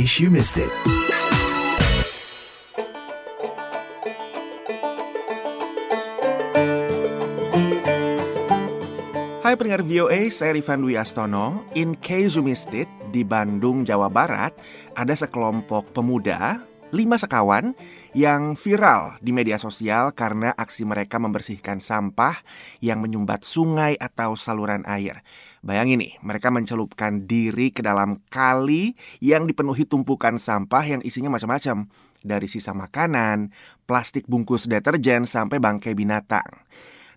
case you missed it. Hai pendengar VOA, saya Rifan Dwi Astono. In case you missed it, di Bandung, Jawa Barat, ada sekelompok pemuda, lima sekawan, yang viral di media sosial karena aksi mereka membersihkan sampah yang menyumbat sungai atau saluran air. Bayangin nih, mereka mencelupkan diri ke dalam kali yang dipenuhi tumpukan sampah yang isinya macam-macam. Dari sisa makanan, plastik bungkus deterjen, sampai bangkai binatang.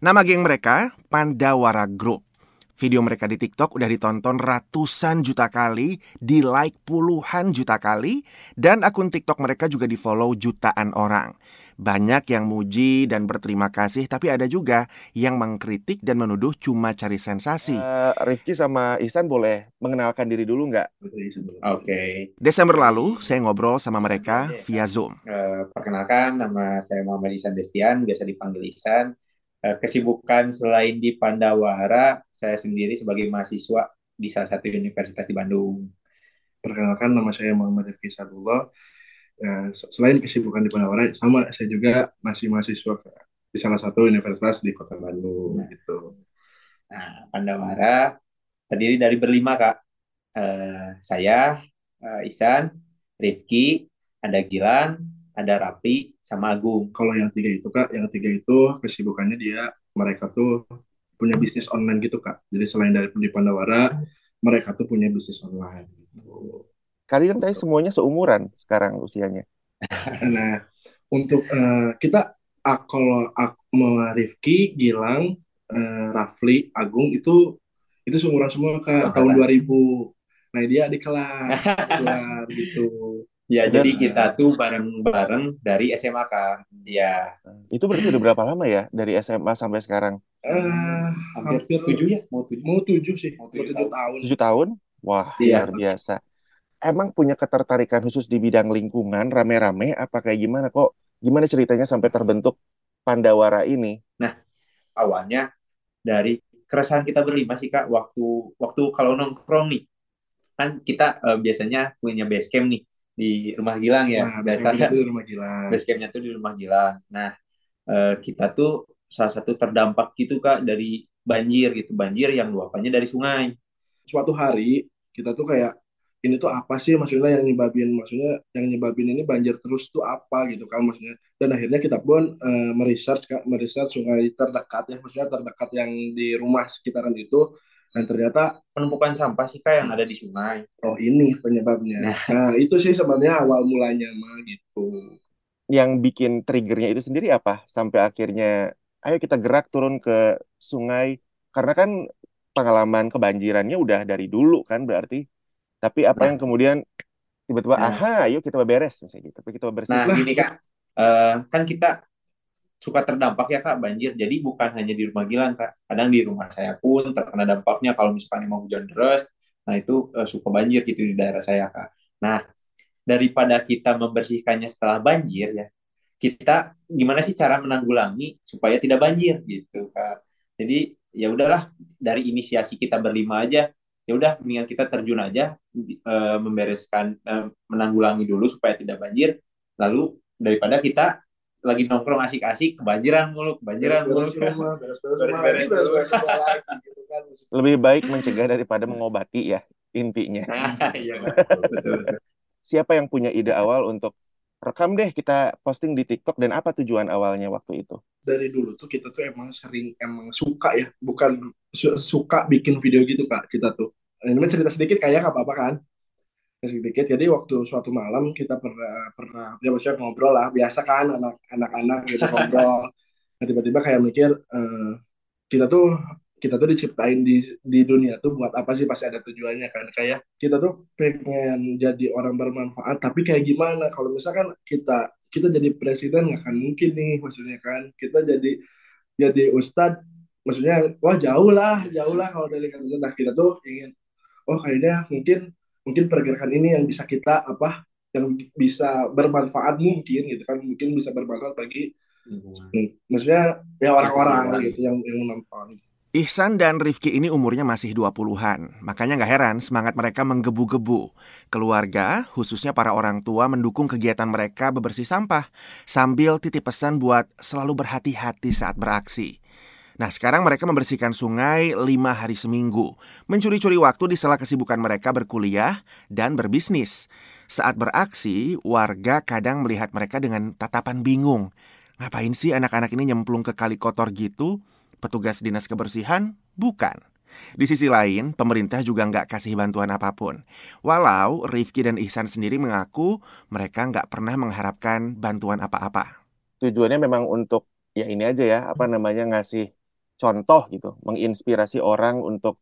Nama geng mereka Pandawara Group. Video mereka di TikTok udah ditonton ratusan juta kali, di like puluhan juta kali, dan akun TikTok mereka juga di follow jutaan orang. Banyak yang muji dan berterima kasih, tapi ada juga yang mengkritik dan menuduh cuma cari sensasi. Uh, Rifki sama Ihsan boleh mengenalkan diri dulu nggak? Oke. Okay. Desember lalu, saya ngobrol sama mereka via Zoom. Uh, perkenalkan, nama saya Muhammad Ihsan Destian, biasa dipanggil Ihsan. Eh, kesibukan selain di Pandawara, saya sendiri sebagai mahasiswa di salah satu universitas di Bandung. Perkenalkan, nama saya Muhammad Rifki Sadullah. Ya, selain kesibukan di Pandawara, sama saya juga masih mahasiswa di salah satu universitas di kota Bandung. Nah, gitu. nah Pandawara terdiri dari berlima kak. Uh, saya, uh, Isan, Rifki, ada Gilan, ada Rapi sama Agung. Kalau yang tiga itu kak, yang tiga itu kesibukannya dia mereka tuh punya bisnis online gitu kak. Jadi selain dari di Pandawara, mereka tuh punya bisnis online. Gitu. Kalian tadi semuanya seumuran sekarang usianya. Nah, untuk uh, kita uh, kalau aku sama Rifki, Gilang, uh, Rafli, Agung itu itu seumuran semua kak oh, tahun 2000. Nah dia di kelas, gitu. Ya, jadi kita tuh bareng-bareng dari SMA kan. Ya. Itu berarti udah berapa lama ya dari SMA sampai sekarang? Uh, hampir tujuh ya, mau tujuh, mau tujuh sih, mau tujuh, tujuh tahun. Tujuh tahun? Wah, iya. luar biasa. Emang punya ketertarikan khusus di bidang lingkungan, rame-rame, apa kayak gimana kok? Gimana ceritanya sampai terbentuk Pandawara ini? Nah, awalnya dari keresahan kita berlima sih kak, waktu waktu kalau nongkrong nih, kan kita uh, biasanya punya base camp nih di rumah Gilang ya. Nah, biasanya itu di rumah Gilang. base campnya tuh di rumah Gilang. Nah eh, kita tuh salah satu terdampak gitu kak dari banjir gitu. Banjir yang luapannya dari sungai. Suatu hari kita tuh kayak ini tuh apa sih? Maksudnya yang nyebabin maksudnya yang nyebabin ini banjir terus tuh apa? Gitu kan maksudnya. Dan akhirnya kita pun uh, meresearch kak meresearch sungai terdekat ya. Maksudnya terdekat yang di rumah sekitaran itu dan ternyata penumpukan sampah sih kayak yang ada di sungai. Oh ini penyebabnya. Nah, nah itu sih sebenarnya awal mulanya mah gitu. Yang bikin triggernya itu sendiri apa? Sampai akhirnya ayo kita gerak turun ke sungai. Karena kan pengalaman kebanjirannya udah dari dulu kan berarti. Tapi apa nah. yang kemudian tiba-tiba nah. aha yuk kita beres misalnya gitu. Kita bersih. Nah gini kak, uh, kan kita suka terdampak ya kak banjir. Jadi bukan hanya di rumah Gilang kak, kadang di rumah saya pun terkena dampaknya kalau misalkan mau hujan deras, nah itu uh, suka banjir gitu di daerah saya kak. Nah daripada kita membersihkannya setelah banjir ya, kita gimana sih cara menanggulangi supaya tidak banjir gitu kak. Jadi ya udahlah dari inisiasi kita berlima aja ya udah mendingan kita terjun aja e, membereskan e, menanggulangi dulu supaya tidak banjir lalu daripada kita lagi nongkrong asik-asik kebanjiran mulu kebanjiran mulu lebih baik mencegah daripada mengobati ya intinya. Iya, siapa yang punya ide awal untuk rekam deh kita posting di TikTok dan apa tujuan awalnya waktu itu? Dari dulu tuh kita tuh emang sering emang suka ya bukan suka bikin video gitu kak kita tuh. Ini cerita sedikit kayak apa apa kan sedikit jadi waktu suatu malam kita pernah pernah ya maksudnya ngobrol lah. Biasa kan anak anak-anak gitu ngobrol. Nah, tiba-tiba kayak mikir uh, kita tuh kita tuh diciptain di di dunia tuh buat apa sih pasti ada tujuannya kan? Kayak kita tuh pengen jadi orang bermanfaat tapi kayak gimana? Kalau misalkan kita kita jadi presiden nggak akan mungkin nih maksudnya kan? Kita jadi jadi ustadz maksudnya wah jauh lah jauh lah kalau dari kata nah kita tuh ingin oh kayaknya mungkin mungkin pergerakan ini yang bisa kita apa yang bisa bermanfaat mungkin gitu kan mungkin bisa bermanfaat bagi hmm. maksudnya ya orang-orang gitu yang yang menonton Ihsan dan Rifki ini umurnya masih 20-an, makanya nggak heran semangat mereka menggebu-gebu. Keluarga, khususnya para orang tua mendukung kegiatan mereka bebersih sampah, sambil titip pesan buat selalu berhati-hati saat beraksi. Nah sekarang mereka membersihkan sungai lima hari seminggu, mencuri-curi waktu di sela kesibukan mereka berkuliah dan berbisnis. Saat beraksi, warga kadang melihat mereka dengan tatapan bingung. Ngapain sih anak-anak ini nyemplung ke kali kotor gitu? petugas dinas kebersihan? Bukan. Di sisi lain, pemerintah juga nggak kasih bantuan apa pun. Walau Rifki dan Ihsan sendiri mengaku mereka nggak pernah mengharapkan bantuan apa-apa. Tujuannya memang untuk ya ini aja ya, apa namanya ngasih contoh gitu, menginspirasi orang untuk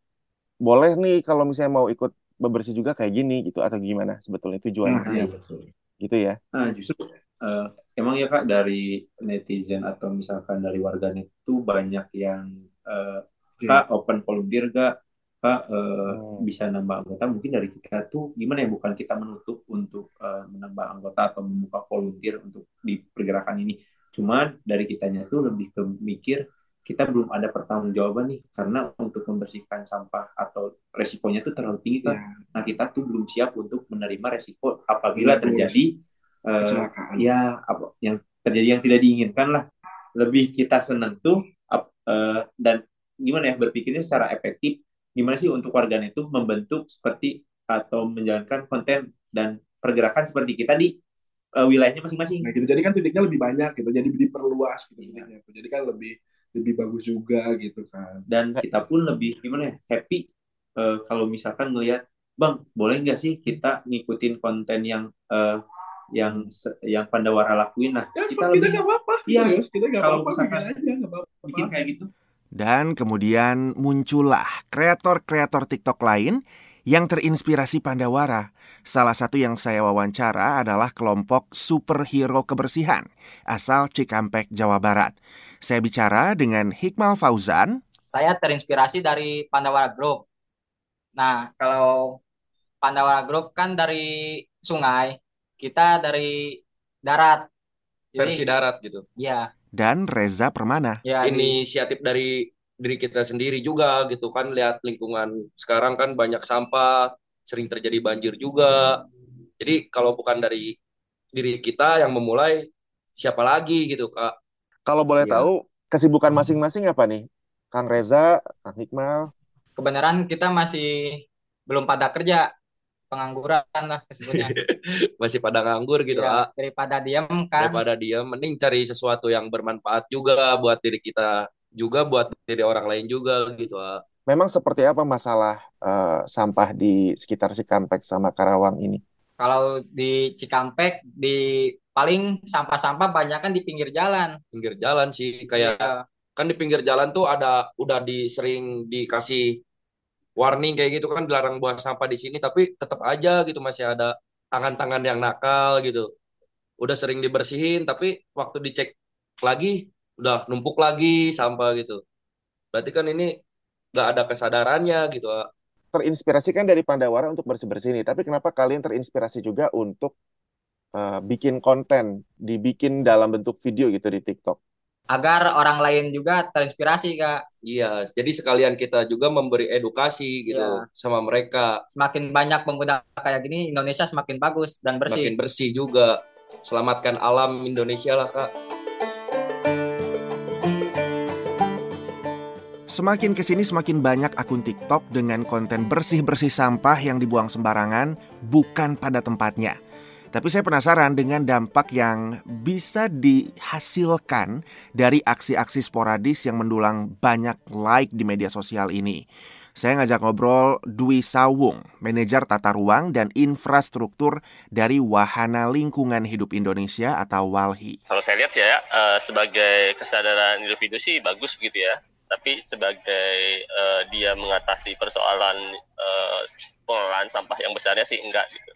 boleh nih kalau misalnya mau ikut bebersih juga kayak gini gitu atau gimana sebetulnya tujuannya. Nah, iya betul. Gitu ya. Nah, justru uh, emang ya kak dari netizen atau misalkan dari warganet itu banyak yang uh, kak open volunteer gak kak uh, hmm. bisa nambah anggota mungkin dari kita tuh gimana ya bukan kita menutup untuk uh, menambah anggota atau membuka volunteer untuk di pergerakan ini cuman dari kitanya tuh lebih ke mikir kita belum ada pertanggungjawaban nih karena untuk membersihkan sampah atau resikonya tuh terlalu tinggi kan. Ya. Nah kita tuh belum siap untuk menerima resiko apabila ya, terjadi uh, ya apa yang terjadi yang tidak diinginkan lah lebih kita senang tuh uh, dan gimana ya berpikirnya secara efektif gimana sih untuk warganet itu membentuk seperti atau menjalankan konten dan pergerakan seperti kita di uh, wilayahnya masing-masing. Nah, gitu. Jadi kan titiknya lebih banyak gitu. Jadi diperluas gitu ya. Jadi kan lebih lebih bagus juga gitu kan. Dan kita pun lebih gimana ya happy uh, kalau misalkan ngelihat bang boleh nggak sih kita ngikutin konten yang uh, yang yang Pandawara lakuin. Nah, ya, kita kita nggak apa-apa. Iya, kita nggak apa-apa. Bikin aja, nggak apa-apa. Bikin kayak gitu. Dan kemudian muncullah kreator-kreator TikTok lain yang terinspirasi Pandawara. Salah satu yang saya wawancara adalah kelompok superhero kebersihan asal Cikampek, Jawa Barat. Saya bicara dengan Hikmal Fauzan. Saya terinspirasi dari Pandawara Group. Nah, kalau Pandawara Group kan dari sungai, kita dari darat. Versi darat gitu. Iya. Dan Reza Permana. Ya, inisiatif dari diri kita sendiri juga gitu kan lihat lingkungan sekarang kan banyak sampah, sering terjadi banjir juga. Jadi kalau bukan dari diri kita yang memulai siapa lagi gitu, Kak? Kalau boleh ya. tahu kesibukan masing-masing apa nih? Kang Reza, Kang Hikmal. Kebenaran kita masih belum pada kerja pengangguran lah sebenarnya masih pada nganggur gitu ya, daripada diam kan daripada diam mending cari sesuatu yang bermanfaat juga buat diri kita juga buat diri orang lain juga gitu ah. memang seperti apa masalah uh, sampah di sekitar Cikampek sama Karawang ini kalau di Cikampek di paling sampah-sampah banyak kan di pinggir jalan pinggir jalan sih kayak ya. kan di pinggir jalan tuh ada udah di sering dikasih warning kayak gitu kan dilarang buang sampah di sini tapi tetap aja gitu masih ada tangan-tangan yang nakal gitu udah sering dibersihin tapi waktu dicek lagi udah numpuk lagi sampah gitu berarti kan ini nggak ada kesadarannya gitu terinspirasi kan dari Pandawara untuk bersih-bersih ini tapi kenapa kalian terinspirasi juga untuk uh, bikin konten dibikin dalam bentuk video gitu di TikTok agar orang lain juga terinspirasi kak. Iya, jadi sekalian kita juga memberi edukasi gitu iya. sama mereka. Semakin banyak pemuda kayak gini, Indonesia semakin bagus dan bersih. Semakin bersih juga. Selamatkan alam Indonesia lah kak. Semakin ke sini semakin banyak akun TikTok dengan konten bersih-bersih sampah yang dibuang sembarangan bukan pada tempatnya. Tapi saya penasaran dengan dampak yang bisa dihasilkan dari aksi-aksi sporadis yang mendulang banyak like di media sosial ini. Saya ngajak ngobrol Dwi Sawung, manajer tata ruang dan infrastruktur dari Wahana Lingkungan Hidup Indonesia atau WALHI. Kalau saya lihat ya, uh, sebagai kesadaran individu sih bagus begitu ya. Tapi sebagai uh, dia mengatasi persoalan uh, pengelolaan sampah yang besarnya sih enggak gitu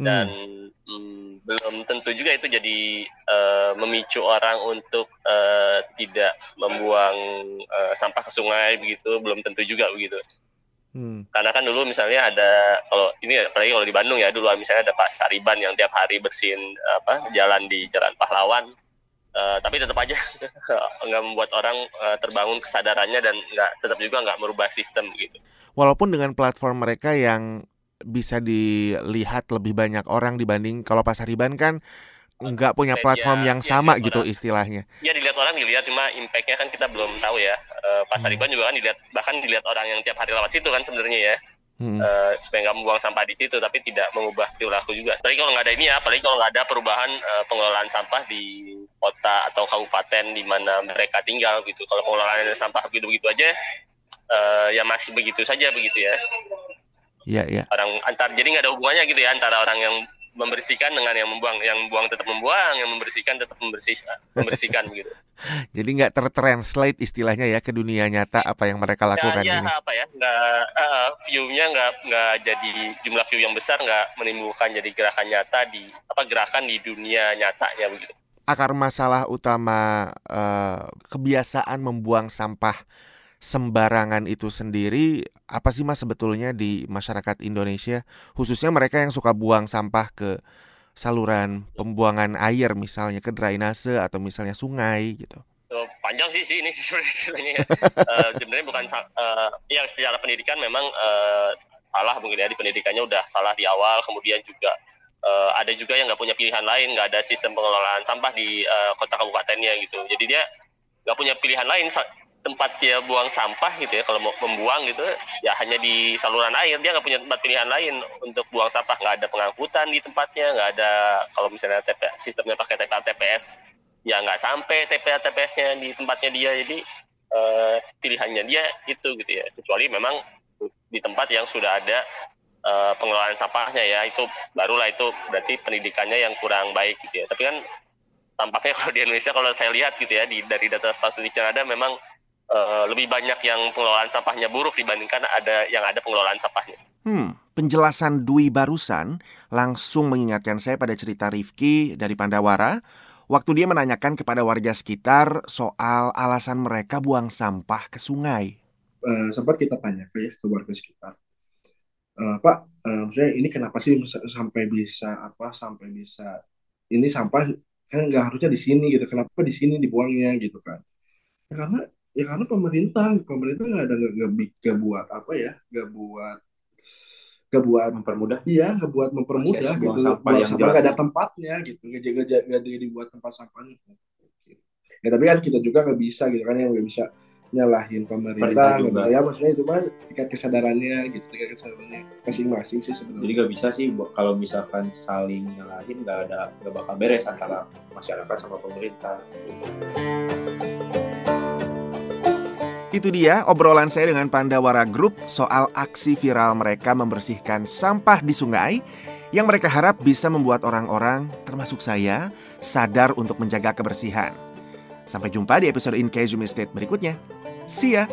dan hmm. Hmm, belum tentu juga itu jadi uh, memicu orang untuk uh, tidak membuang uh, sampah ke sungai begitu belum tentu juga begitu hmm. karena kan dulu misalnya ada kalau ini apalagi kalau di Bandung ya dulu misalnya ada Pak Sariban yang tiap hari bersihin apa jalan di Jalan Pahlawan uh, tapi tetap aja nggak membuat orang uh, terbangun kesadarannya dan nggak tetap juga nggak merubah sistem gitu walaupun dengan platform mereka yang bisa dilihat lebih banyak orang dibanding kalau pasar riban kan nggak punya platform yang ya, sama gitu orang. istilahnya. Ya dilihat orang dilihat cuma impactnya kan kita belum tahu ya. Uh, pasar hmm. juga kan dilihat bahkan dilihat orang yang tiap hari lewat situ kan sebenarnya ya. Hmm. Uh, supaya nggak membuang sampah di situ tapi tidak mengubah perilaku juga. Apalagi kalau nggak ada ini ya, apalagi kalau nggak ada perubahan uh, pengelolaan sampah di kota atau kabupaten di mana mereka tinggal gitu. Kalau pengelolaan sampah begitu-begitu aja, uh, ya masih begitu saja begitu ya. Iya, iya. Orang antar jadi nggak ada hubungannya gitu ya antara orang yang membersihkan dengan yang membuang yang membuang tetap membuang yang membersihkan tetap membersihkan membersihkan gitu. Jadi nggak tertranslate istilahnya ya ke dunia nyata apa yang mereka lakukan ya, ya, ini? apa ya nggak uh, view-nya nggak nggak jadi jumlah view yang besar nggak menimbulkan jadi gerakan nyata di apa gerakan di dunia nyatanya begitu. Akar masalah utama uh, kebiasaan membuang sampah sembarangan itu sendiri apa sih mas sebetulnya di masyarakat Indonesia? Khususnya mereka yang suka buang sampah ke saluran pembuangan air misalnya ke drainase atau misalnya sungai gitu. Panjang sih sih ini sebenarnya uh, sebenarnya bukan uh, ya secara pendidikan memang uh, salah mungkin ya di pendidikannya udah salah di awal kemudian juga uh, ada juga yang nggak punya pilihan lain nggak ada sistem pengelolaan sampah di uh, kota kabupatennya gitu. Jadi dia nggak punya pilihan lain tempat dia buang sampah gitu ya kalau mau membuang gitu ya hanya di saluran air dia nggak punya tempat pilihan lain untuk buang sampah nggak ada pengangkutan di tempatnya nggak ada kalau misalnya TP, sistemnya pakai TPA TPS ya nggak sampai TPA TPS-nya di tempatnya dia jadi uh, pilihannya dia itu gitu ya kecuali memang di tempat yang sudah ada uh, pengelolaan sampahnya ya itu barulah itu berarti pendidikannya yang kurang baik gitu ya. Tapi kan tampaknya kalau di Indonesia kalau saya lihat gitu ya di dari data statistik yang ada memang uh, lebih banyak yang pengelolaan sampahnya buruk dibandingkan ada yang ada pengelolaan sampahnya. Hmm, penjelasan Dwi barusan langsung mengingatkan saya pada cerita Rifki dari Pandawara waktu dia menanyakan kepada warga sekitar soal alasan mereka buang sampah ke sungai. Uh, sempat kita tanya ke, ya, ke warga sekitar, uh, Pak, uh, maksudnya ini kenapa sih sampai bisa apa sampai bisa ini sampah kan nggak harusnya di sini gitu, kenapa di sini dibuangnya gitu kan? Ya, karena ya karena pemerintah pemerintah nggak ada nggak buat apa ya nggak buat nggak buat mempermudah. Iya nggak buat mempermudah gitu. sampah buang sampah nggak ada tempatnya gitu. Nggak nggak nggak dibuat tempat sampahnya ya tapi kan kita juga nggak bisa gitu kan yang nggak bisa nyalahin pemerintah gitu. ya maksudnya itu kan tingkat kesadarannya gitu tingkat kesadarannya masing-masing sih sebenarnya. Jadi nggak bisa sih kalau misalkan saling nyalahin nggak ada nggak bakal beres antara masyarakat sama pemerintah. gitu. Itu dia obrolan saya dengan Pandawara Group soal aksi viral mereka membersihkan sampah di sungai yang mereka harap bisa membuat orang-orang, termasuk saya, sadar untuk menjaga kebersihan. Sampai jumpa di episode In Case You Missed It berikutnya. See ya!